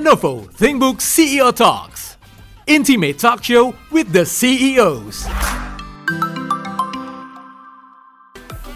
Lenovo ThinkBook CEO Talks. Intimate talk show with the E CEOs.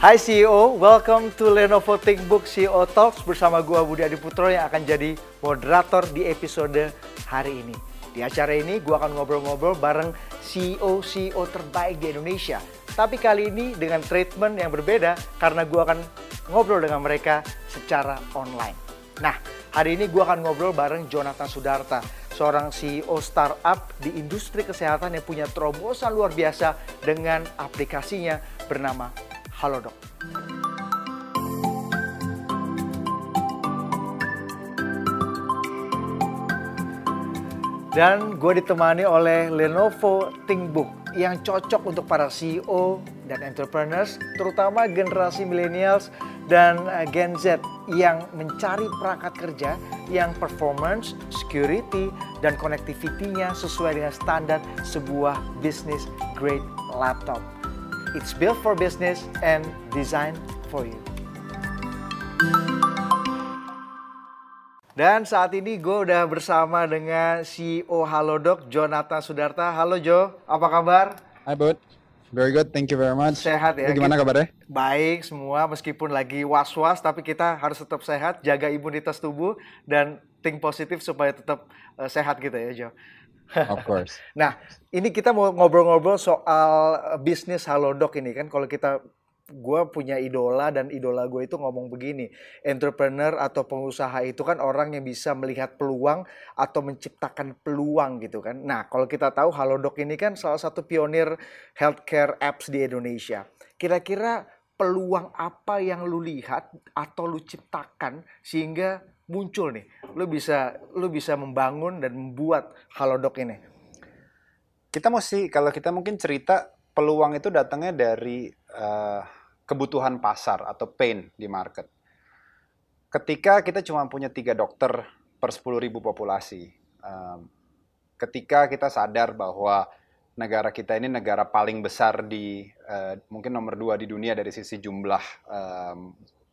Hai CEO, welcome to Lenovo ThinkBook CEO Talks bersama gua Budi Adiputro yang akan jadi moderator di episode hari ini. Di acara ini gua akan ngobrol-ngobrol bareng E CEO-CEO terbaik di Indonesia. Tapi kali ini dengan treatment yang berbeda karena gua akan ngobrol dengan mereka secara online. Nah, hari ini gua akan ngobrol bareng Jonathan Sudarta, seorang CEO startup di industri kesehatan yang punya terobosan luar biasa dengan aplikasinya bernama Halodoc. Dan gue ditemani oleh Lenovo ThinkBook yang cocok untuk para CEO dan entrepreneurs, terutama generasi millennials dan eh, Gen Z yang mencari perangkat kerja yang performance, security, dan connectivity-nya sesuai dengan standar sebuah business grade laptop. It's built for business and designed for you. Dan saat ini gue udah bersama dengan CEO Halodoc, Jonathan Sudarta. Halo Jo, apa kabar? Hi bud, very good, thank you very much. Sehat ya? Gimana Kita- kabarnya? Baik semua, meskipun lagi was-was, tapi kita harus tetap sehat, jaga imunitas tubuh, dan think positif supaya tetap eh, sehat gitu ya Jo. Of course. Nah, ini kita mau ngobrol-ngobrol soal eh, bisnis Halodoc ini kan. Kalau kita, gue punya idola dan idola gue itu ngomong begini, entrepreneur atau pengusaha itu kan orang yang bisa melihat peluang atau menciptakan peluang gitu kan. Nah, kalau kita tahu Halodoc ini kan salah satu pionir healthcare apps di Indonesia. Kira-kira peluang apa yang lu lihat atau lu ciptakan sehingga muncul nih, lu bisa lu bisa membangun dan membuat Halodoc ini. Kita mesti kalau kita mungkin cerita peluang itu datangnya dari eh, kebutuhan pasar atau pain di market. Ketika kita cuma punya tiga dokter per 10.000 populasi, em, ketika kita sadar bahwa negara kita ini negara paling besar di eh, mungkin nomor dua di dunia dari sisi jumlah em,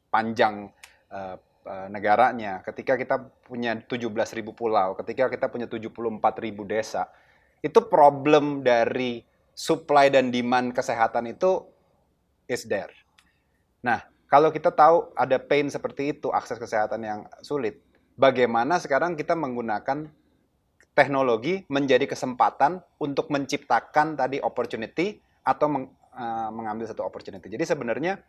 panjang eh, eh, negaranya, ketika kita punya 17.000 pulau, ketika kita punya 74.000 desa, itu problem dari supply dan demand kesehatan itu is there. Nah, kalau kita tahu ada pain seperti itu, akses kesehatan yang sulit, bagaimana sekarang kita menggunakan teknologi menjadi kesempatan untuk menciptakan tadi opportunity atau meng- eh, mengambil satu opportunity. Jadi sebenarnya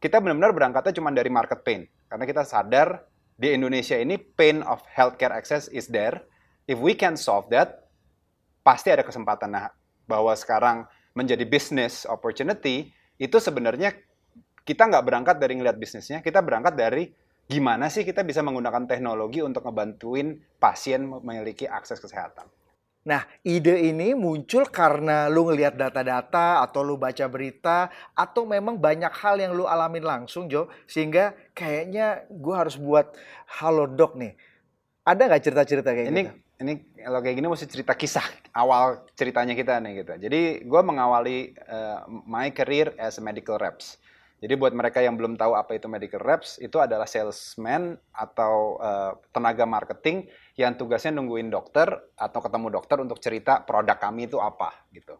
kita benar-benar berangkatnya cuma dari market pain. Karena kita sadar di Indonesia ini pain of healthcare access is there. If we can solve that, pasti ada kesempatan. Nah, bahwa sekarang menjadi business opportunity, itu sebenarnya kita nggak berangkat dari ngelihat bisnisnya, kita berangkat dari gimana sih kita bisa menggunakan teknologi untuk ngebantuin pasien memiliki akses kesehatan. Nah, ide ini muncul karena lu ngelihat data-data atau lu baca berita atau memang banyak hal yang lu alamin langsung, Jo, sehingga kayaknya gua harus buat Halodoc nih. Ada nggak cerita-cerita kayak ini gitu? Ini kalau kayak gini mesti cerita kisah awal ceritanya kita nih gitu. Jadi gue mengawali uh, my career as a medical reps. Jadi buat mereka yang belum tahu apa itu medical reps, itu adalah salesman atau uh, tenaga marketing yang tugasnya nungguin dokter atau ketemu dokter untuk cerita produk kami itu apa gitu.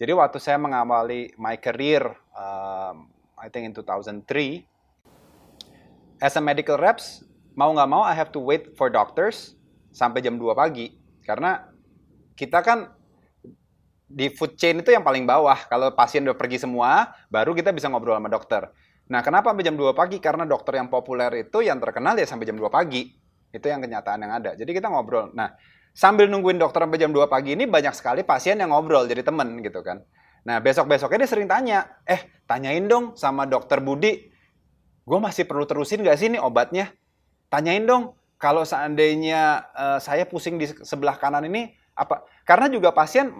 Jadi waktu saya mengawali my career, um, I think in 2003, as a medical reps, mau nggak mau I have to wait for doctors sampai jam 2 pagi. Karena kita kan di food chain itu yang paling bawah. Kalau pasien udah pergi semua, baru kita bisa ngobrol sama dokter. Nah, kenapa sampai jam 2 pagi? Karena dokter yang populer itu yang terkenal ya sampai jam 2 pagi. Itu yang kenyataan yang ada. Jadi kita ngobrol. Nah, sambil nungguin dokter sampai jam 2 pagi ini banyak sekali pasien yang ngobrol jadi temen gitu kan. Nah, besok-besoknya dia sering tanya, eh tanyain dong sama dokter Budi, gue masih perlu terusin gak sih nih obatnya? Tanyain dong, kalau seandainya eh, saya pusing di sebelah kanan ini, apa? Karena juga pasien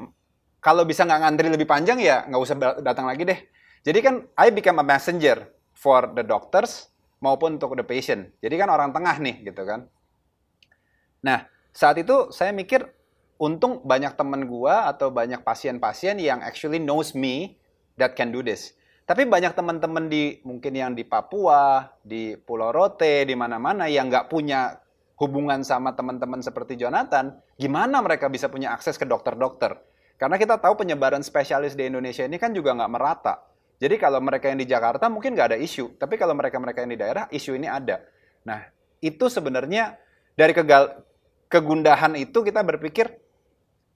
kalau bisa nggak ngantri lebih panjang ya nggak usah datang lagi deh. Jadi kan I become a messenger for the doctors maupun untuk the patient. Jadi kan orang tengah nih gitu kan. Nah saat itu saya mikir untung banyak temen gua atau banyak pasien-pasien yang actually knows me that can do this. Tapi banyak teman-teman di mungkin yang di Papua, di Pulau Rote, di mana-mana yang nggak punya hubungan sama teman-teman seperti Jonathan, gimana mereka bisa punya akses ke dokter-dokter? Karena kita tahu penyebaran spesialis di Indonesia ini kan juga nggak merata. Jadi kalau mereka yang di Jakarta mungkin nggak ada isu, tapi kalau mereka-mereka yang di daerah, isu ini ada. Nah, itu sebenarnya dari kegal kegundahan itu kita berpikir,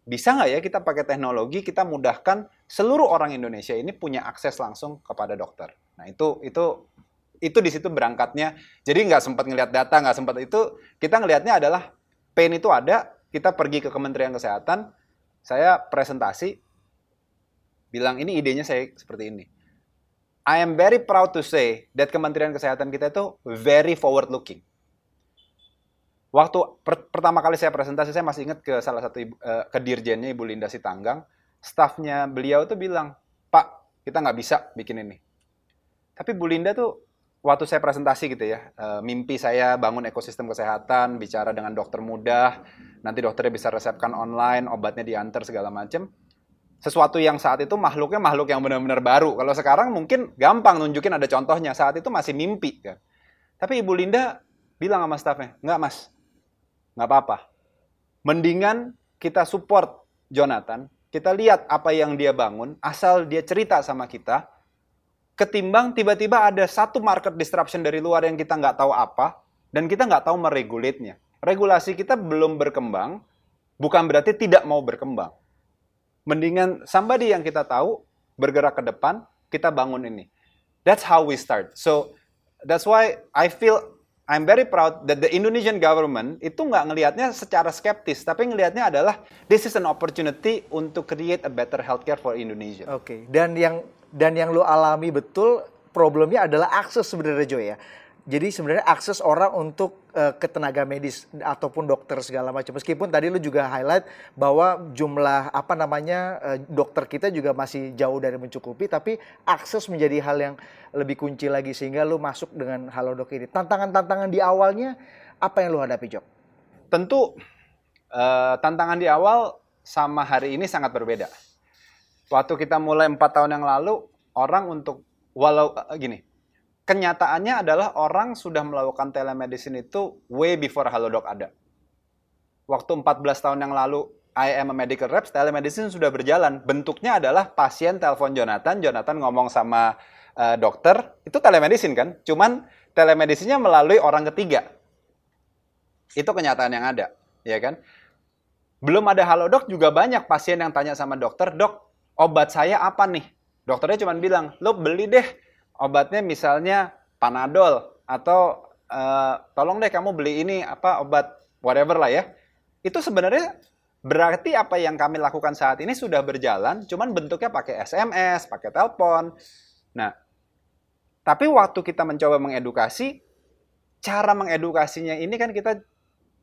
bisa nggak ya kita pakai teknologi, kita mudahkan seluruh orang Indonesia ini punya akses langsung kepada dokter. Nah, itu itu itu di situ berangkatnya. Jadi nggak sempat ngelihat data, nggak sempat itu. Kita ngelihatnya adalah pain itu ada. Kita pergi ke Kementerian Kesehatan, saya presentasi, bilang ini idenya saya seperti ini. I am very proud to say that Kementerian Kesehatan kita itu very forward looking. Waktu per pertama kali saya presentasi, saya masih ingat ke salah satu ibu, uh, ke dirjennya Ibu Linda Sitanggang, stafnya beliau tuh bilang, Pak, kita nggak bisa bikin ini. Tapi Bu Linda tuh waktu saya presentasi gitu ya, uh, mimpi saya bangun ekosistem kesehatan, bicara dengan dokter mudah, nanti dokternya bisa resepkan online, obatnya diantar segala macam. Sesuatu yang saat itu makhluknya makhluk yang benar-benar baru. Kalau sekarang mungkin gampang nunjukin ada contohnya. Saat itu masih mimpi kan. Tapi Ibu Linda bilang sama stafnya, nggak mas, nggak apa-apa. Mendingan kita support Jonathan, kita lihat apa yang dia bangun, asal dia cerita sama kita, ketimbang tiba-tiba ada satu market disruption dari luar yang kita nggak tahu apa dan kita nggak tahu meregulate Regulasi kita belum berkembang, bukan berarti tidak mau berkembang. Mendingan somebody yang kita tahu bergerak ke depan, kita bangun ini. That's how we start. So that's why I feel I'm very proud that the Indonesian government itu nggak ngelihatnya secara skeptis, tapi ngelihatnya adalah this is an opportunity untuk create a better healthcare for Indonesia. Oke, okay. dan yang dan yang lu alami betul problemnya adalah akses sebenarnya Joy ya. Jadi sebenarnya akses orang untuk uh, ke tenaga medis ataupun dokter segala macam. Meskipun tadi lu juga highlight bahwa jumlah apa namanya uh, dokter kita juga masih jauh dari mencukupi, tapi akses menjadi hal yang lebih kunci lagi sehingga lu masuk dengan Halodoc ini. Tantangan-tantangan di awalnya apa yang lu hadapi, Jok? Tentu uh, tantangan di awal sama hari ini sangat berbeda waktu kita mulai empat tahun yang lalu orang untuk walau uh, gini kenyataannya adalah orang sudah melakukan telemedicine itu way before Halodoc ada. Waktu 14 tahun yang lalu I am a medical rep, telemedicine sudah berjalan. Bentuknya adalah pasien telepon Jonathan, Jonathan ngomong sama uh, dokter, itu telemedicine kan? Cuman telemedicine-nya melalui orang ketiga. Itu kenyataan yang ada, ya kan? Belum ada Halodoc juga banyak pasien yang tanya sama dokter, "Dok, obat saya apa nih? Dokternya cuma bilang, lo beli deh obatnya misalnya Panadol atau uh, tolong deh kamu beli ini apa obat whatever lah ya. Itu sebenarnya berarti apa yang kami lakukan saat ini sudah berjalan, cuman bentuknya pakai SMS, pakai telepon. Nah, tapi waktu kita mencoba mengedukasi, cara mengedukasinya ini kan kita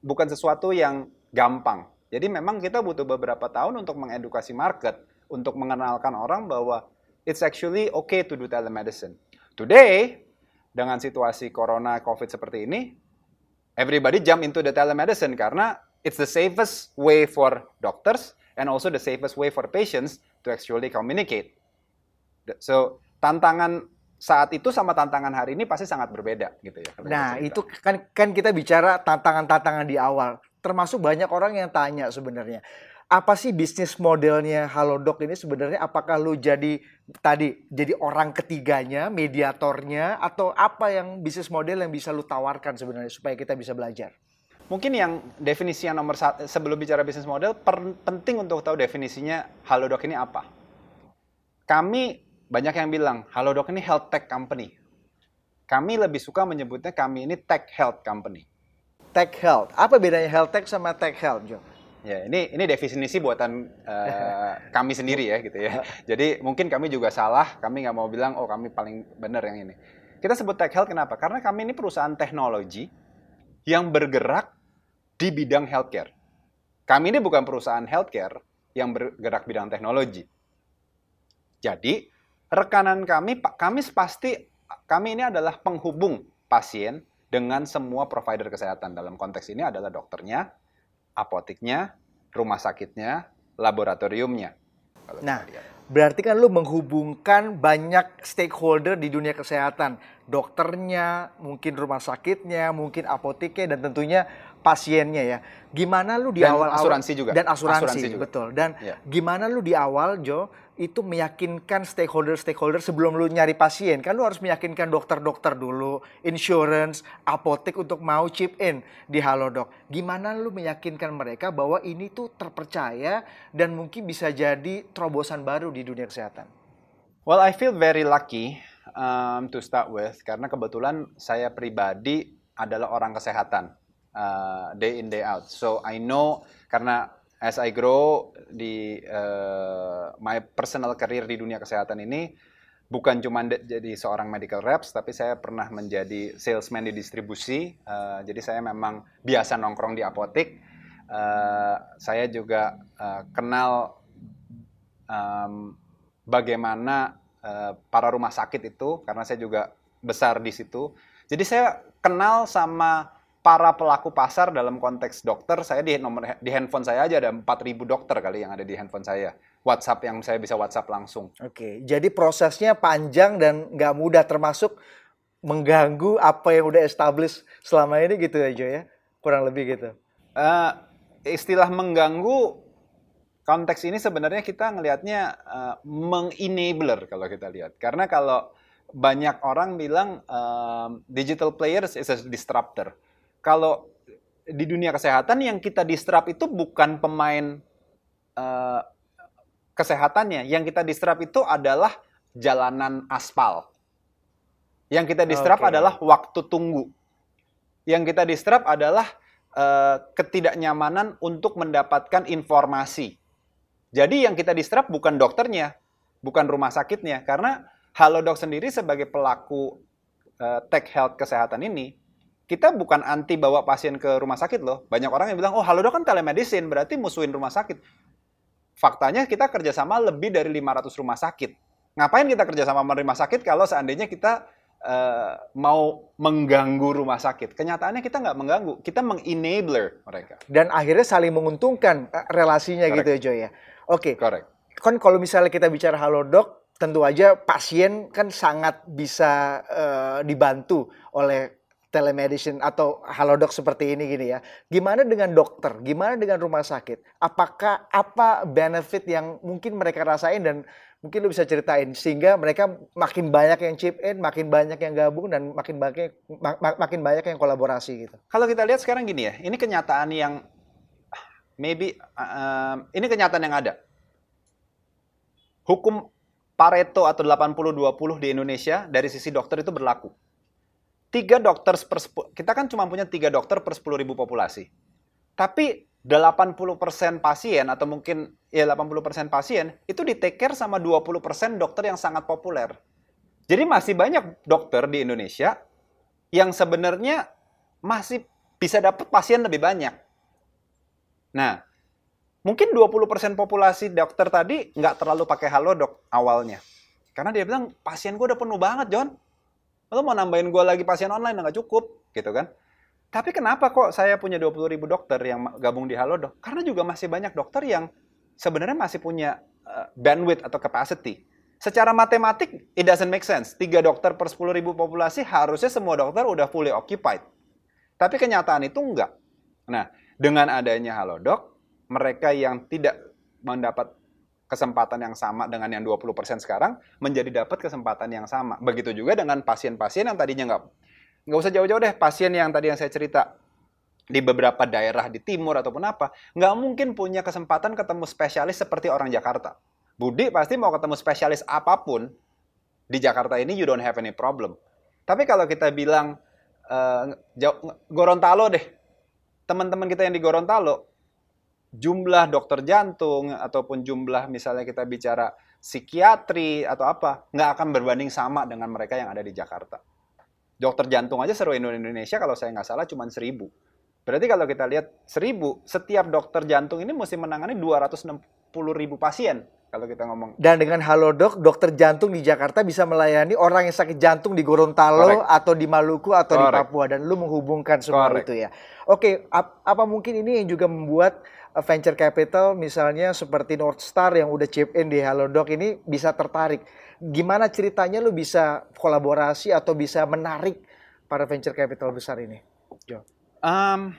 bukan sesuatu yang gampang. Jadi memang kita butuh beberapa tahun untuk mengedukasi market untuk mengenalkan orang bahwa it's actually okay to do telemedicine. Today, dengan situasi corona covid seperti ini, everybody jump into the telemedicine karena it's the safest way for doctors and also the safest way for patients to actually communicate. So, tantangan saat itu sama tantangan hari ini pasti sangat berbeda gitu ya. Nah, itu kan kan kita bicara tantangan-tantangan di awal. Termasuk banyak orang yang tanya sebenarnya apa sih bisnis modelnya Halodoc ini sebenarnya apakah lu jadi tadi jadi orang ketiganya, mediatornya atau apa yang bisnis model yang bisa lu tawarkan sebenarnya supaya kita bisa belajar? Mungkin yang definisi yang nomor satu sebelum bicara bisnis model per, penting untuk tahu definisinya Halodoc ini apa. Kami banyak yang bilang Halodoc ini health tech company. Kami lebih suka menyebutnya kami ini tech health company. Tech health. Apa bedanya health tech sama tech health, Jo? Ya, ini ini definisi buatan uh, kami sendiri ya gitu ya. Jadi mungkin kami juga salah, kami nggak mau bilang oh kami paling benar yang ini. Kita sebut tech health kenapa? Karena kami ini perusahaan teknologi yang bergerak di bidang healthcare. Kami ini bukan perusahaan healthcare yang bergerak bidang teknologi. Jadi rekanan kami, kami pasti kami ini adalah penghubung pasien dengan semua provider kesehatan. Dalam konteks ini adalah dokternya, apotiknya, rumah sakitnya, laboratoriumnya. Nah, berarti kan lu menghubungkan banyak stakeholder di dunia kesehatan. dokternya, mungkin rumah sakitnya, mungkin apoteknya dan tentunya pasiennya ya. Gimana lu di Dan awal asuransi juga. dan asuransi, Asuransi juga. betul. Dan Ya. gimana lu di awal Jo itu meyakinkan stakeholder-stakeholder sebelum lu nyari pasien kan lu harus meyakinkan dokter-dokter dulu, insurance, apotek untuk mau chip in di Halodoc. Gimana lu meyakinkan mereka bahwa ini tuh terpercaya dan mungkin bisa jadi terobosan baru di dunia kesehatan? Well, I feel very lucky um, to start with karena kebetulan saya pribadi adalah orang kesehatan uh, day in day out. So I know karena as I grow di uh, my personal career di dunia kesehatan ini bukan cuma jadi seorang medical reps tapi saya pernah menjadi salesman di distribusi. Uh, jadi saya memang biasa nongkrong di apotek. Uh, saya juga uh, kenal um, bagaimana eh, para rumah sakit itu karena saya juga besar di situ. Jadi saya kenal sama para pelaku pasar dalam konteks dokter. Saya di nomor di handphone saya aja ada 4000 dokter kali yang ada di handphone saya. WhatsApp yang saya bisa WhatsApp langsung. Oke, jadi prosesnya panjang dan nggak mudah termasuk mengganggu apa yang udah established selama ini gitu ya Jo ya? Kurang lebih gitu. Eh, istilah mengganggu konteks ini sebenarnya kita ngelihatnya eh, mengenabler kalau kita lihat. Karena kalau banyak orang bilang em, digital players is a disruptor. Kalau di dunia kesehatan yang kita disrupt itu bukan pemain eh, kesehatannya. Yang kita disrupt itu adalah jalanan aspal. Yang kita disrupt Oke. adalah waktu tunggu. Yang kita disrupt adalah eh, ketidaknyamanan untuk mendapatkan informasi. Jadi yang kita disrupt bukan dokternya, bukan rumah sakitnya, karena Halodoc sendiri sebagai pelaku eh, tech health kesehatan ini, kita bukan anti bawa pasien ke rumah sakit loh. Banyak orang yang bilang, oh Halodoc kan telemedicine, berarti musuhin rumah sakit. Faktanya kita kerjasama lebih dari 500 rumah sakit. Ngapain kita kerjasama sama rumah sakit kalau seandainya kita eh, mau mengganggu rumah sakit? Kenyataannya kita nggak mengganggu, kita mengenabler mereka. Dan akhirnya saling menguntungkan eh, relasinya Correct. gitu ya Jo ya. Oke, Correct. kan kalau misalnya kita bicara Halodoc, tentu aja pasien kan sangat bisa eh, dibantu oleh telemedicine atau Halodoc seperti ini gini ya. Gimana dengan dokter? Gimana dengan rumah sakit? Apakah apa benefit yang mungkin mereka rasain dan mungkin lu bisa ceritain sehingga mereka makin banyak yang chip in, makin banyak yang gabung dan makin banyak mak- mak- makin banyak yang kolaborasi gitu. Kalau kita lihat sekarang gini ya, ini kenyataan yang maybe um, ini kenyataan yang ada. Hukum Pareto atau 80-20 di Indonesia dari sisi dokter itu berlaku. Tiga dokter per kita kan cuma punya tiga dokter per 10 ribu populasi. Tapi 80% pasien atau mungkin ya 80% pasien itu di take care sama 20% dokter yang sangat populer. Jadi masih banyak dokter di Indonesia yang sebenarnya masih bisa dapat pasien lebih banyak. Nah, mungkin 20% populasi dokter tadi nggak terlalu pakai halodoc awalnya. Karena dia bilang, pasien gue udah penuh banget, John. Lo mau nambahin gue lagi pasien online nggak cukup, gitu kan. Tapi kenapa kok saya punya 20 ribu dokter yang gabung di Halodoc? Karena juga masih banyak dokter yang sebenarnya masih punya uh, bandwidth atau capacity. Secara matematik, it doesn't make sense. Tiga dokter per 10 ribu populasi harusnya semua dokter udah fully occupied. Tapi kenyataan itu enggak. Nah, dengan adanya Halodoc, mereka yang tidak mendapat kesempatan yang sama dengan yang 20% sekarang, menjadi dapat kesempatan yang sama. Begitu juga dengan pasien-pasien yang tadinya nggak nggak usah jauh-jauh deh, pasien yang tadi yang saya cerita di beberapa daerah di timur ataupun apa, nggak mungkin punya kesempatan ketemu spesialis seperti orang Jakarta. Budi pasti mau ketemu spesialis apa pun di Jakarta ini you don't have any problem. Tapi kalau kita bilang jauh- Gorontalo deh, teman-teman kita yang di Gorontalo, jumlah dokter jantung ataupun jumlah misalnya kita bicara psikiatri atau apa, nggak akan berbanding sama dengan mereka yang ada di Jakarta. Dokter jantung aja seluruh Indonesia kalau saya nggak salah cuma seribu. Berarti kalau kita lihat seribu, setiap dokter jantung ini mesti menangani 260 ribu pasien kalau kita ngomong. Dan dengan Halodoc, dokter jantung di Jakarta bisa melayani orang yang sakit jantung di Gorontalo Correct. atau di Maluku atau di Correct. Papua dan lu menghubungkan semua Correct. itu ya. Oke, ap- apa mungkin ini yang juga membuat uh, venture capital misalnya seperti North Star yang udah chip in di Halodoc ini bisa tertarik. Gimana ceritanya lu bisa kolaborasi atau bisa menarik para venture capital besar ini? Jo, Um,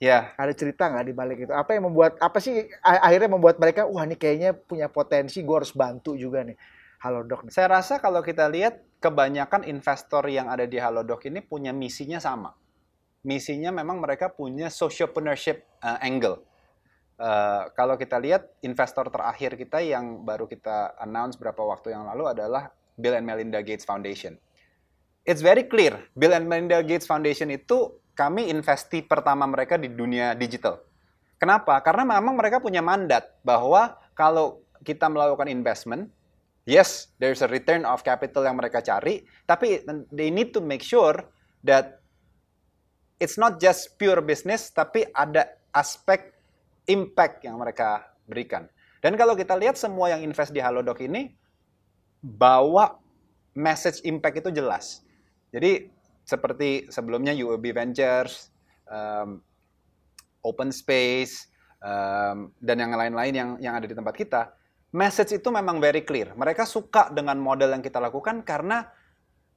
ya, ada cerita nggak di balik itu? Apa yang membuat apa sih akhirnya membuat mereka wah ini kayaknya punya potensi, gue harus bantu juga nih Halodoc. nih. saya rasa kalau kita lihat kebanyakan investor yang ada di Halodoc ini punya misinya sama. Misinya memang mereka punya sociopreneurship uh, angle. Uh, kalau kita lihat investor terakhir kita yang baru kita announce beberapa waktu yang lalu adalah Bill and Melinda Gates Foundation. It's very clear, Bill and Melinda Gates Foundation itu kami investi pertama mereka di dunia digital. Kenapa? Karena memang mereka punya mandat bahwa kalau kita melakukan investment, yes, there's a return of capital yang mereka cari, tapi they need to make sure that it's not just pure business, tapi ada aspek impact yang mereka berikan. Dan kalau kita lihat semua yang invest di Halodoc ini bawa message impact itu jelas. Jadi seperti sebelumnya UOB Ventures, um, Open Space, um, dan yang lain-lain yang yang ada di tempat kita, message itu memang very clear. Mereka suka dengan model yang kita lakukan karena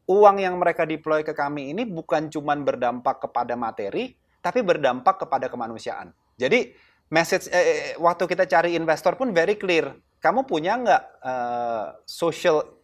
uang yang mereka deploy ke kami ini bukan cuma berdampak kepada materi, tapi berdampak kepada kemanusiaan. Jadi message eh, eh, waktu kita cari investor pun very clear. Kamu punya nggak eh, social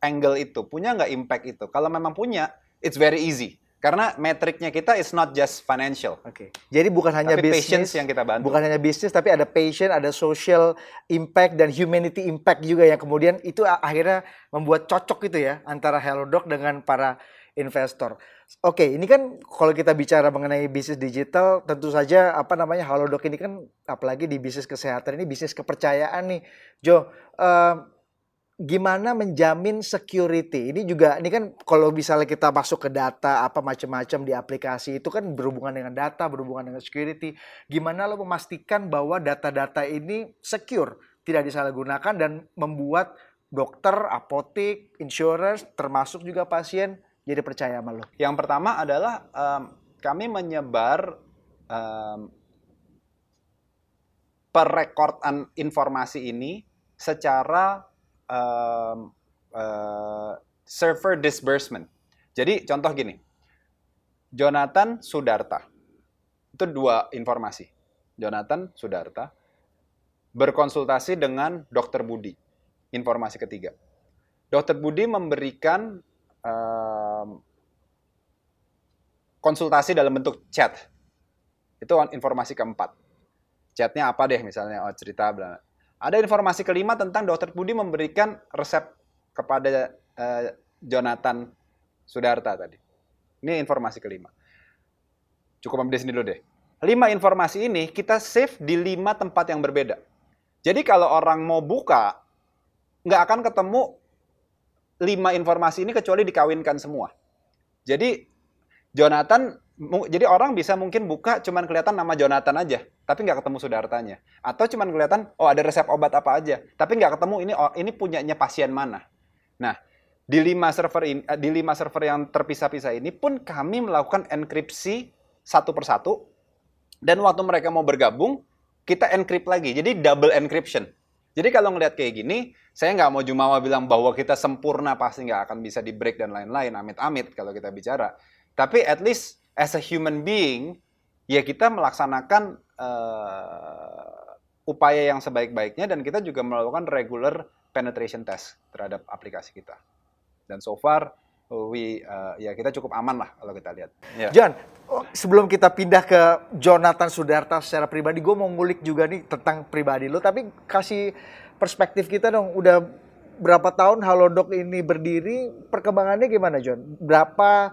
angle itu, punya nggak impact itu? Kalau memang punya, it's very easy. Karena metriknya kita is not just financial, Oke. Jadi bukan hanya tapi bisnis patience yang kita bantu. Bukan hanya bisnis tapi ada passion, ada social impact dan humanity impact juga yang kemudian itu akhirnya membuat cocok itu ya antara Hellodoc dengan para investor. Oke, ini kan kalau kita bicara mengenai bisnis digital, tentu saja apa namanya Halodoc ini kan apalagi di bisnis kesehatan ini bisnis kepercayaan nih, Jo. eh, gimana menjamin security? Ini juga ini kan kalau misalnya kita masuk ke data apa macam-macam di aplikasi itu kan berhubungan dengan data, berhubungan dengan security. Gimana lo memastikan bahwa data-data ini secure, tidak disalahgunakan dan membuat dokter, apotek, insurance, termasuk juga pasien jadi percaya sama lo. Yang pertama adalah em, kami menyebar em, perekordan informasi ini secara em, eh, server disbursement. Jadi contoh gini, Jonathan Sudarta itu dua informasi. Jonathan Sudarta berkonsultasi dengan Dokter Budi. Informasi ketiga, Dokter Budi memberikan em, konsultasi dalam bentuk chat. Itu informasi keempat. Chatnya apa deh misalnya, oh cerita. Ada informasi kelima tentang Dokter Budi memberikan resep kepada eh, Jonathan Sudarta tadi. Ini informasi kelima. Cukup ambil di sini dulu deh. Lima informasi ini kita save di lima tempat yang berbeda. Jadi kalau orang mau buka, nggak akan ketemu lima informasi ini kecuali dikawinkan semua. Jadi Jonathan, jadi orang bisa mungkin buka cuman kelihatan nama Jonathan aja, tapi nggak ketemu Sudartanya. Atau cuman kelihatan, oh ada resep obat apa aja, tapi nggak ketemu ini oh, ini punyanya pasien mana. Nah, di lima server ini, eh, di lima server yang terpisah-pisah ini pun kami melakukan enkripsi satu persatu, dan waktu mereka mau bergabung, kita encrypt lagi. Jadi double encryption. Jadi kalau ngelihat kayak gini, saya nggak mau jumawa bilang bahwa kita sempurna pasti nggak akan bisa di break dan lain-lain, amit-amit kalau kita bicara. Tapi at least as a human being, ya kita melaksanakan eh, upaya yang sebaik-baiknya dan kita juga melakukan regular penetration test terhadap aplikasi kita. Dan so far, we eh, ya kita cukup aman lah kalau kita lihat. John, oh, sebelum kita pindah ke Jonathan Sudarta secara pribadi, gue mau ngulik juga nih tentang pribadi lo. Tapi kasih perspektif kita dong, udah berapa tahun Halodoc ini berdiri, perkembangannya gimana John? Berapa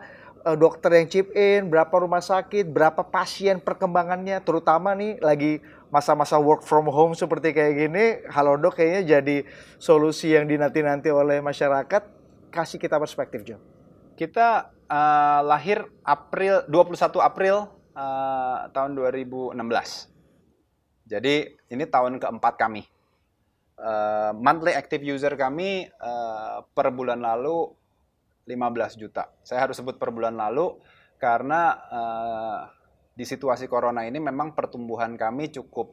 dokter yang chip in, berapa rumah sakit, berapa pasien perkembangannya, terutama nih lagi masa-masa work from home seperti kayak gini, Halodoc kayaknya jadi solusi yang dinanti-nanti oleh masyarakat. Kasih kita perspektif John. Kita eh, lahir April 21 April eh, tahun 2016. Jadi ini tahun keempat kami uh, monthly active user kami uh, per bulan lalu 15 juta. Saya harus sebut per bulan lalu karena uh, di situasi corona ini memang pertumbuhan kami cukup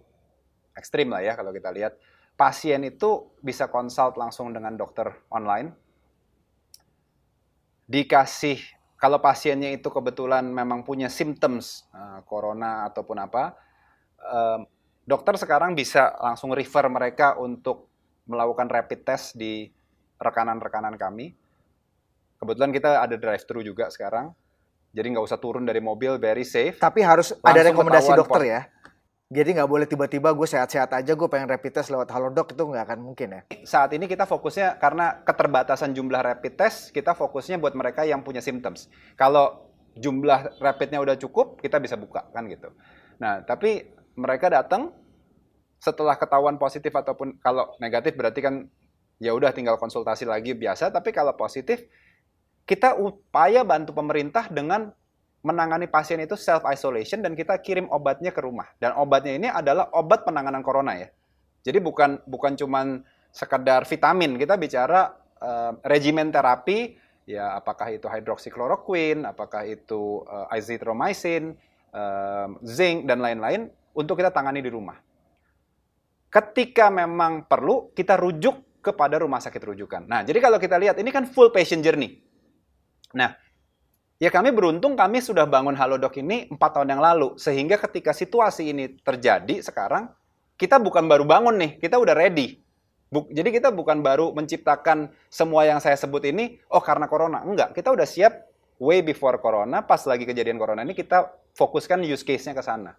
ekstrim lah ya kalau kita lihat. Pasien itu bisa consult langsung dengan dokter online. Dikasih kalau pasiennya itu kebetulan memang punya symptoms uh, corona ataupun apa, uh, dokter sekarang bisa langsung refer mereka untuk melakukan rapid test di rekanan-rekanan kami. Kebetulan kita ada drive-thru juga sekarang, jadi nggak usah turun dari mobil, very safe. Tapi harus ada rekomendasi dokter ya? Jadi nggak boleh tiba-tiba gue sehat-sehat aja gue pengen rapid test lewat Halodoc itu nggak akan mungkin ya? Saat ini kita fokusnya karena keterbatasan jumlah rapid test, kita fokusnya buat mereka yang punya symptoms. Kalau jumlah rapidnya udah cukup, kita bisa buka kan gitu. Nah tapi mereka datang setelah ketahuan positif ataupun kalau negatif berarti kan ya udah tinggal konsultasi lagi biasa. Tapi kalau positif kita upaya bantu pemerintah dengan menangani pasien itu self isolation dan kita kirim obatnya ke rumah. Dan obatnya ini adalah obat penanganan corona ya. Jadi bukan bukan cuman sekedar vitamin, kita bicara uh, regimen terapi ya apakah itu hydroxychloroquine, apakah itu uh, azithromycin, uh, zinc dan lain-lain untuk kita tangani di rumah. Ketika memang perlu, kita rujuk kepada rumah sakit rujukan. Nah, jadi kalau kita lihat ini kan full patient journey. Nah, Ya kami beruntung kami sudah bangun Halodoc ini empat tahun yang lalu. Sehingga ketika situasi ini terjadi sekarang, kita bukan baru bangun nih, kita udah ready. Buk, jadi kita bukan baru menciptakan semua yang saya sebut ini, oh karena corona. Enggak, kita udah siap way before corona, pas lagi kejadian corona ini kita fokuskan use case-nya ke sana.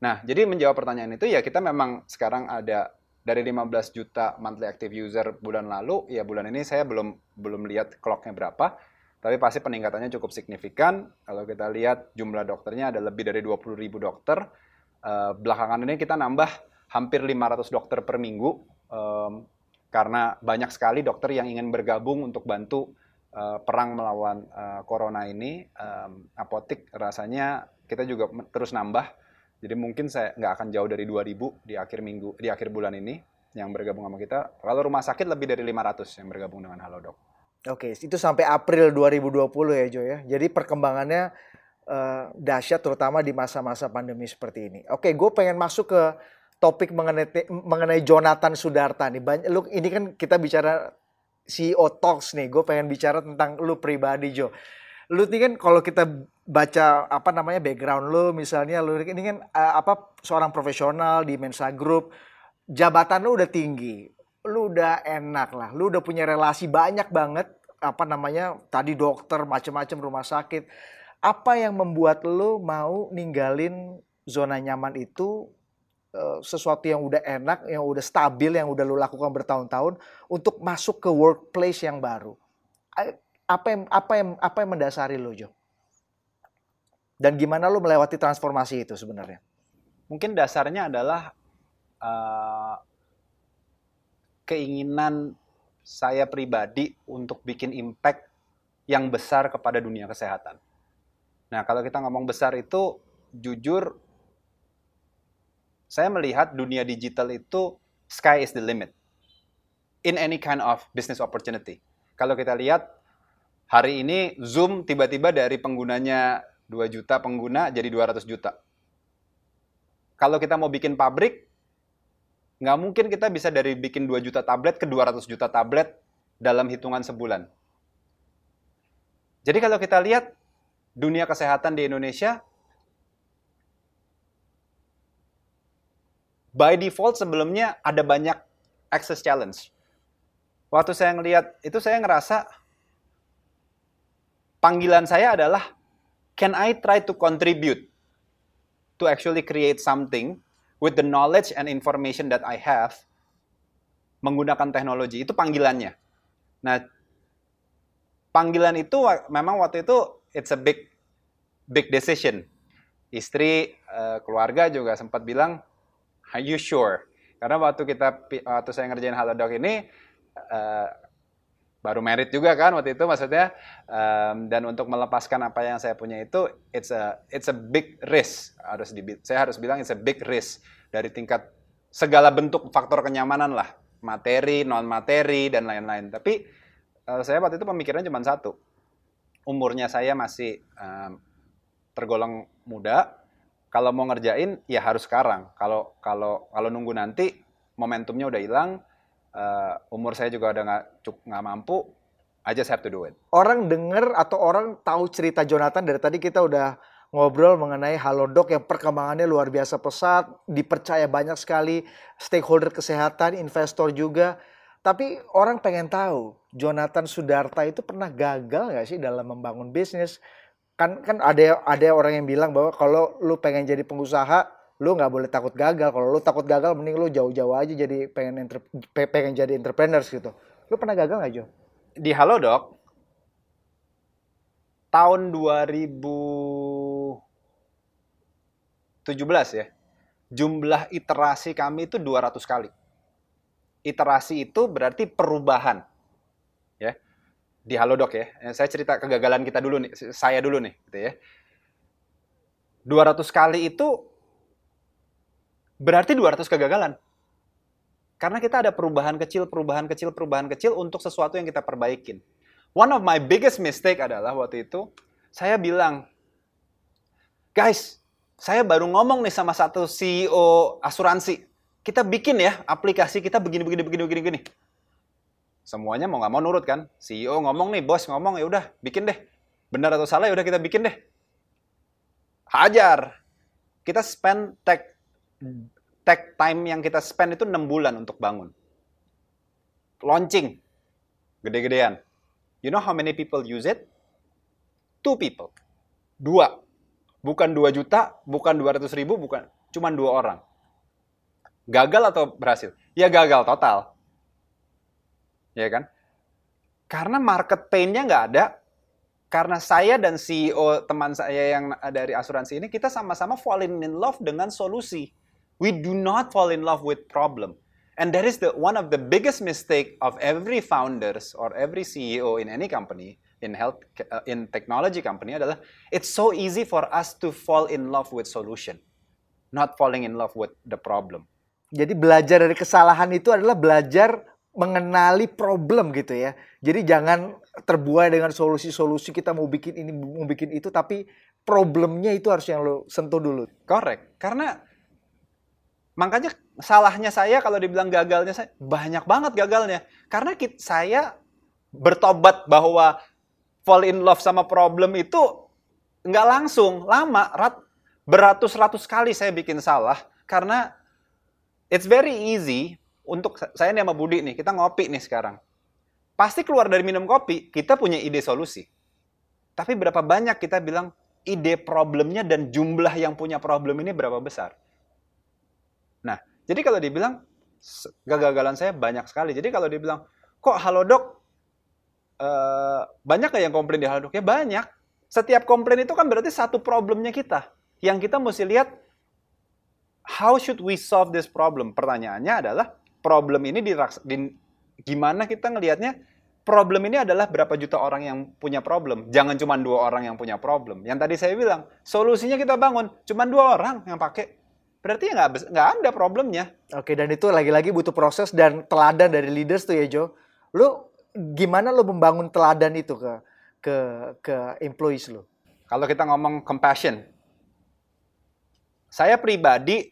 Nah, jadi menjawab pertanyaan itu ya kita memang sekarang ada dari 15 juta monthly active user bulan lalu, ya bulan ini saya belum belum lihat clock-nya berapa tapi pasti peningkatannya cukup signifikan. Kalau kita lihat jumlah dokternya ada lebih dari 20 ribu dokter. Uh, belakangan ini kita nambah hampir 500 dokter per minggu. Karena banyak sekali dokter yang ingin bergabung untuk bantu uh, perang melawan uh, corona ini. Apotik rasanya kita juga terus nambah. Jadi mungkin saya nggak akan jauh dari 2000 di akhir minggu di akhir bulan ini yang bergabung sama kita. Kalau rumah sakit lebih dari 500 yang bergabung dengan Halodoc. Oke, itu sampai April 2020 ya Jo ya. Jadi perkembangannya uh, dahsyat terutama di masa-masa pandemi seperti ini. Oke, gue pengen masuk ke topik mengenai mengenai Jonathan Sudarta nih. Banyak lu ini kan kita bicara CEO Talks nih. Gue pengen bicara tentang lu pribadi Jo. Lu ini kan kalau kita baca apa namanya background lu misalnya lu ini kan uh, apa seorang profesional di Mensa Group, jabatan lu udah tinggi lu udah enak lah, lu udah punya relasi banyak banget apa namanya tadi dokter macam-macam rumah sakit. Apa yang membuat lu mau ninggalin zona nyaman itu uh, sesuatu yang udah enak, yang udah stabil, yang udah lu lakukan bertahun-tahun untuk masuk ke workplace yang baru. Apa yang apa yang apa yang mendasari lu, Jo? Dan gimana lu melewati transformasi itu sebenarnya? Mungkin dasarnya adalah uh, keinginan saya pribadi untuk bikin impact yang besar kepada dunia kesehatan. Nah, kalau kita ngomong besar itu, jujur, saya melihat dunia digital itu sky is the limit in any kind of business opportunity. Kalau kita lihat hari ini Zoom tiba-tiba dari penggunanya 2 juta pengguna jadi 200 juta. Kalau kita mau bikin pabrik, nggak mungkin kita bisa dari bikin 2 juta tablet ke 200 juta tablet dalam hitungan sebulan. Jadi kalau kita lihat dunia kesehatan di Indonesia, by default sebelumnya ada banyak access challenge. Waktu saya ngelihat itu saya ngerasa panggilan saya adalah can I try to contribute to actually create something with the knowledge and information that I have menggunakan teknologi itu panggilannya. Nah, panggilan itu memang waktu itu it's a big big decision. Istri, uh, keluarga juga sempat bilang, "Are you sure?" Karena waktu kita waktu saya ngerjain Halodoc ini uh, baru merit juga kan waktu itu maksudnya um, dan untuk melepaskan apa yang saya punya itu it's a it's a big risk harus di saya harus bilang it's a big risk dari tingkat segala bentuk faktor kenyamanan lah materi, non materi dan lain-lain. Tapi uh, saya waktu itu pemikirannya cuma satu. Umurnya saya masih um, tergolong muda. Kalau mau ngerjain ya harus sekarang. Kalau kalau kalau nunggu nanti momentumnya udah hilang, uh, umur saya juga udah nggak nggak mampu. I just have to do it. Orang denger atau orang tahu cerita Jonathan dari tadi kita udah ngobrol mengenai Halodoc yang perkembangannya luar biasa pesat, dipercaya banyak sekali stakeholder kesehatan, investor juga. Tapi orang pengen tahu, Jonathan Sudarta itu pernah gagal nggak sih dalam membangun bisnis? Kan kan ada ada orang yang bilang bahwa kalau lu pengen jadi pengusaha, lu nggak boleh takut gagal. Kalau lu takut gagal, mending lu jauh-jauh aja jadi pengen pengen jadi entrepreneurs gitu. Lu pernah gagal nggak Jo? Di Halodoc tahun 2017 ya, jumlah iterasi kami itu 200 kali iterasi itu berarti perubahan. Ya. Di Halodoc ya. Saya cerita kegagalan kita dulu nih, saya dulu nih gitu ya. 200 kali itu berarti 200 kegagalan. Karena kita ada perubahan kecil, perubahan kecil, perubahan kecil untuk sesuatu yang kita perbaikin. One of my biggest mistake adalah waktu itu saya bilang, guys, saya baru ngomong nih sama satu CEO asuransi kita bikin ya aplikasi kita begini begini begini begini begini. Semuanya mau nggak mau nurut kan? CEO ngomong nih, bos ngomong ya udah bikin deh. Benar atau salah ya udah kita bikin deh. Hajar. Kita spend tech tech time yang kita spend itu 6 bulan untuk bangun. Launching. Gede-gedean. You know how many people use it? Two people. Dua. Bukan 2 juta, bukan 200 ribu, bukan. Cuma dua orang Gagal atau berhasil? Ya gagal total. Ya kan? Karena market pain-nya nggak ada. Karena saya dan CEO teman saya yang dari asuransi ini, kita sama-sama fall in love dengan solusi. We do not fall in love with problem. And that is the one of the biggest mistake of every founders or every CEO in any company in health uh, in technology company adalah it's so easy for us to fall in love with solution, not falling in love with the problem. Jadi belajar dari kesalahan itu adalah belajar mengenali problem gitu ya. Jadi jangan terbuai dengan solusi-solusi kita mau bikin ini mau bikin itu tapi problemnya itu harus yang lo sentuh dulu. Korek. Karena makanya salahnya saya kalau dibilang gagalnya saya banyak banget gagalnya. Karena kita, saya bertobat bahwa fall in love sama problem itu nggak langsung, lama, rat, beratus-ratus kali saya bikin salah karena It's very easy untuk saya nih sama Budi nih, kita ngopi nih sekarang. Pasti keluar dari minum kopi, kita punya ide solusi. Tapi berapa banyak kita bilang ide problemnya dan jumlah yang punya problem ini berapa besar? Nah, jadi kalau dibilang kegagalan saya banyak sekali. Jadi kalau dibilang, kok Halodoc uh, banyak gak yang komplain di Halodoc? Ya banyak. Setiap komplain itu kan berarti satu problemnya kita. Yang kita mesti lihat how should we solve this problem? Pertanyaannya adalah problem ini diraks, di, gimana kita ngelihatnya? Problem ini adalah berapa juta orang yang punya problem. Jangan cuma dua orang yang punya problem. Yang tadi saya bilang, solusinya kita bangun, cuma dua orang yang pakai. Berarti ya nggak nggak ada problemnya. Oke, dan itu lagi-lagi butuh proses dan teladan dari leaders tuh ya Jo. Lu gimana lu membangun teladan itu ke ke ke employees lu? Kalau kita ngomong compassion, saya pribadi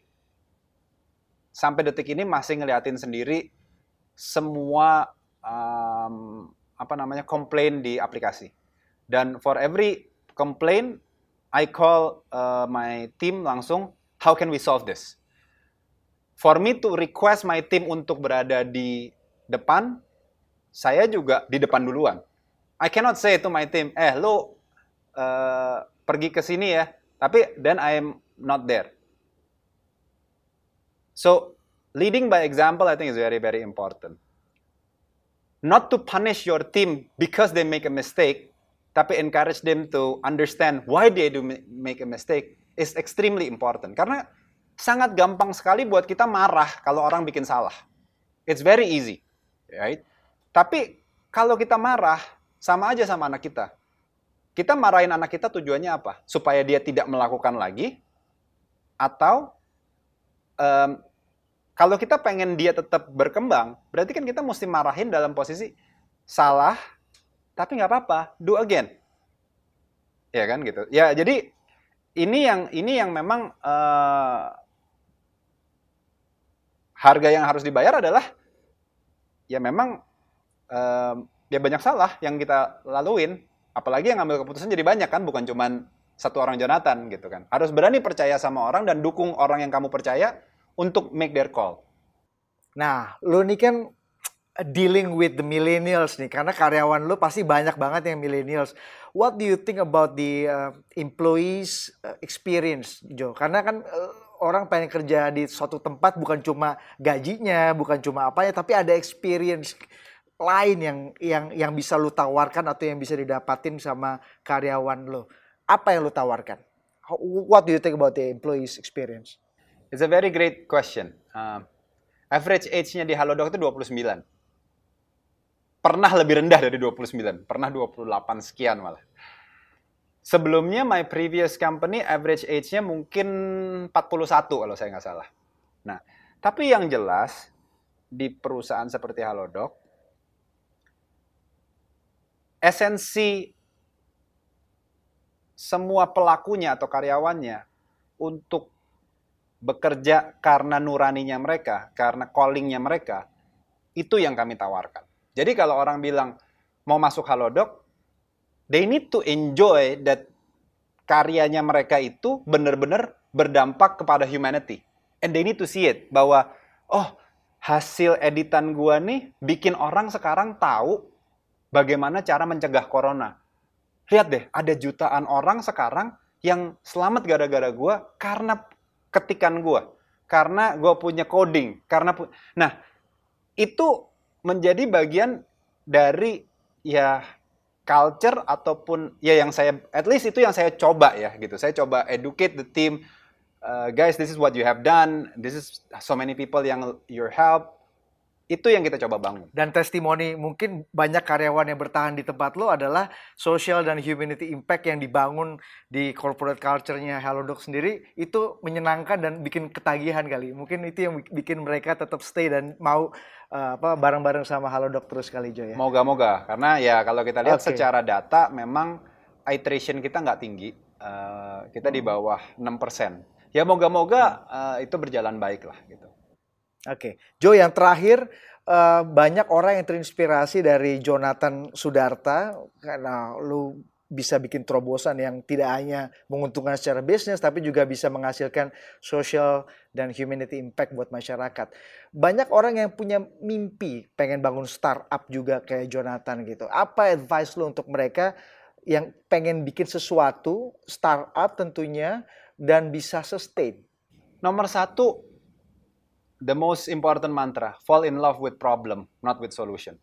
sampai detik ini masih ngeliatin sendiri semua um, apa namanya komplain di aplikasi. Dan for every complaint, I call uh, my team langsung, how can we solve this? For me to request my team untuk berada di depan, saya juga di depan duluan. I cannot say to my team, eh lo uh, pergi ke sini ya, tapi then I am not there. So, leading by example, I think, is very, very important. Not to punish your team because they make a mistake, tapi encourage them to understand why they do make a mistake is extremely important. Karena sangat gampang sekali buat kita marah kalau orang bikin salah. It's very easy, right? Tapi kalau kita marah, sama aja sama anak kita. Kita marahin anak kita tujuannya apa? Supaya dia tidak melakukan lagi, atau um, kalau kita pengen dia tetap berkembang, berarti kan kita mesti marahin dalam posisi salah, tapi nggak apa-apa, do again. Ya kan gitu. Ya jadi ini yang ini yang memang uh, harga yang harus dibayar adalah ya memang uh, ya banyak salah yang kita laluin. Apalagi yang ngambil keputusan jadi banyak kan bukan cuman satu orang Jonathan gitu kan. Harus berani percaya sama orang dan dukung orang yang kamu percaya untuk make their call. Nah lu nih kan dealing with the millennials nih karena karyawan lu pasti banyak banget yang millennials what do you think about the uh, employees uh, experience Jo karena kan uh, orang pengen kerja di suatu tempat bukan cuma gajinya, bukan cuma apa ya, tapi ada experience lain yang yang yang bisa lu tawarkan atau yang bisa didapatin sama karyawan lo. Apa yang lu tawarkan? What do you think about the employees experience? It's a very great question. Uh, average age-nya di Halodoc itu 29. Pernah lebih rendah dari 29, pernah 28 sekian malah. Sebelumnya my previous company average age-nya mungkin 41 kalau saya nggak salah. Nah, tapi yang jelas di perusahaan seperti Halodoc, esensi semua pelakunya atau karyawannya untuk bekerja karena nuraninya mereka, karena callingnya mereka, itu yang kami tawarkan. Jadi kalau orang bilang mau masuk Halodoc, they need to enjoy that karyanya mereka itu benar-benar berdampak kepada humanity. And they need to see it bahwa oh hasil editan gua nih bikin orang sekarang tahu bagaimana cara mencegah corona. Lihat deh, ada jutaan orang sekarang yang selamat gara-gara gua karena ketikan gua, karena gua punya coding, karena pu nah itu menjadi bagian dari ya culture ataupun ya yang saya at least itu yang saya coba ya gitu. Saya coba educate the team uh, guys this is what you have done. This is so many people yang your help. Itu yang kita coba bangun. Dan testimoni mungkin banyak karyawan yang bertahan di tempat lo adalah social dan humanity impact yang dibangun di corporate culture-nya Halodoc sendiri itu menyenangkan dan bikin ketagihan kali. Mungkin itu yang bikin mereka tetap stay dan mau uh, apa bareng-bareng sama Halodoc terus kali Jo ya. Moga-moga karena ya kalau kita lihat okay. secara data memang iteration kita nggak tinggi. Uh, kita hmm. di bawah 6%. Ya moga-moga uh, itu berjalan baik lah gitu. Oke, okay. Joe yang terakhir uh, banyak orang yang terinspirasi dari Jonathan Sudarta karena lu bisa bikin terobosan yang tidak hanya menguntungkan secara bisnis tapi juga bisa menghasilkan social dan humanity impact buat masyarakat. Banyak orang yang punya mimpi pengen bangun startup juga kayak Jonathan gitu. Apa advice lu untuk mereka yang pengen bikin sesuatu startup tentunya dan bisa sustain? Nomor satu the most important mantra, fall in love with problem, not with solution.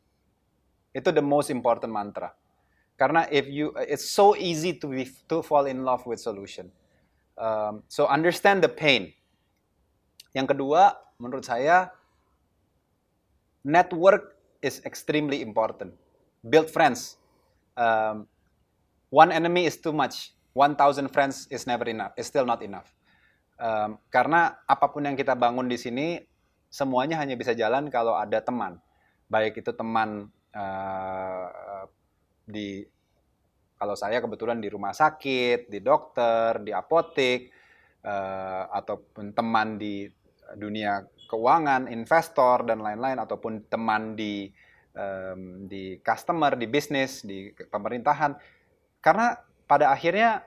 Itu the most important mantra. Karena if you, it's so easy to be, to fall in love with solution. Um, so understand the pain. Yang kedua, menurut saya, network is extremely important. Build friends. Um, one enemy is too much. One thousand friends is never enough. Is still not enough. Um, karena apa pun yang kita bangun di sini semuanya hanya bisa jalan kalau ada teman. Baik itu teman uh, di kalau saya kebetulan di rumah sakit, di dokter, di apotek, uh, ataupun teman di dunia keuangan, investor dan lain-lain, ataupun teman di um, di customer, di bisnis, di pemerintahan. Karena pada akhirnya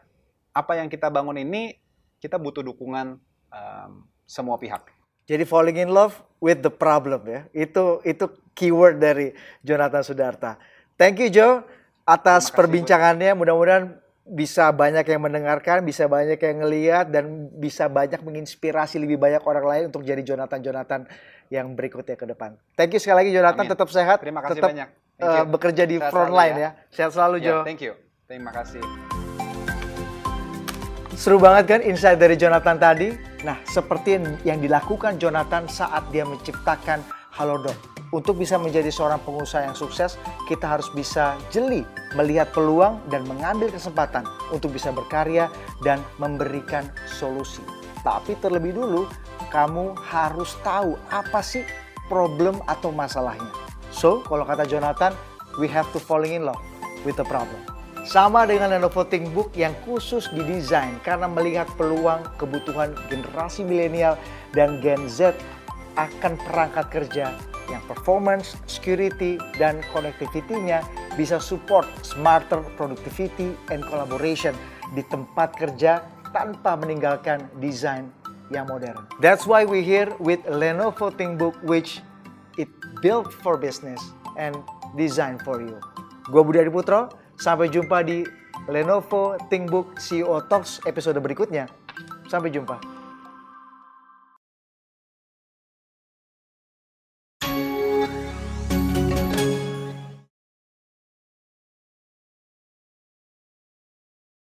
apa yang kita bangun ini kita butuh dukungan um, semua pihak. Jadi falling in love with the problem ya. Itu itu keyword dari Jonathan Sudarta. Thank you Joe atas kasih, perbincangannya. Mudah-mudahan bisa banyak yang mendengarkan, bisa banyak yang ngeliat dan bisa banyak menginspirasi lebih banyak orang lain untuk jadi Jonathan Jonathan yang berikutnya ke depan. Thank you sekali lagi Jonathan, Amin. tetap sehat. Terima kasih tetap, banyak. Uh, bekerja di front line ya. ya. Sehat selalu yeah, Jo. Thank you. Terima kasih. Seru banget kan insight dari Jonathan tadi? Nah, seperti yang dilakukan Jonathan saat dia menciptakan Halodoc. Untuk bisa menjadi seorang pengusaha yang sukses, kita harus bisa jeli melihat peluang dan mengambil kesempatan untuk bisa berkarya dan memberikan solusi. Tapi terlebih dulu, kamu harus tahu apa sih problem atau masalahnya. So, kalau kata Jonathan, we have to falling in love with the problem. Sama dengan Lenovo ThinkBook yang khusus didesain karena melihat peluang kebutuhan generasi milenial dan Gen Z akan perangkat kerja yang performance, security, dan connectivity-nya bisa support smarter productivity and collaboration di tempat kerja tanpa meninggalkan desain yang modern. That's why we here with Lenovo ThinkBook which it built for business and designed for you. Gua Budi Adiputro, sampai jumpa di Lenovo ThinkBook CEO Talks episode berikutnya. Sampai jumpa.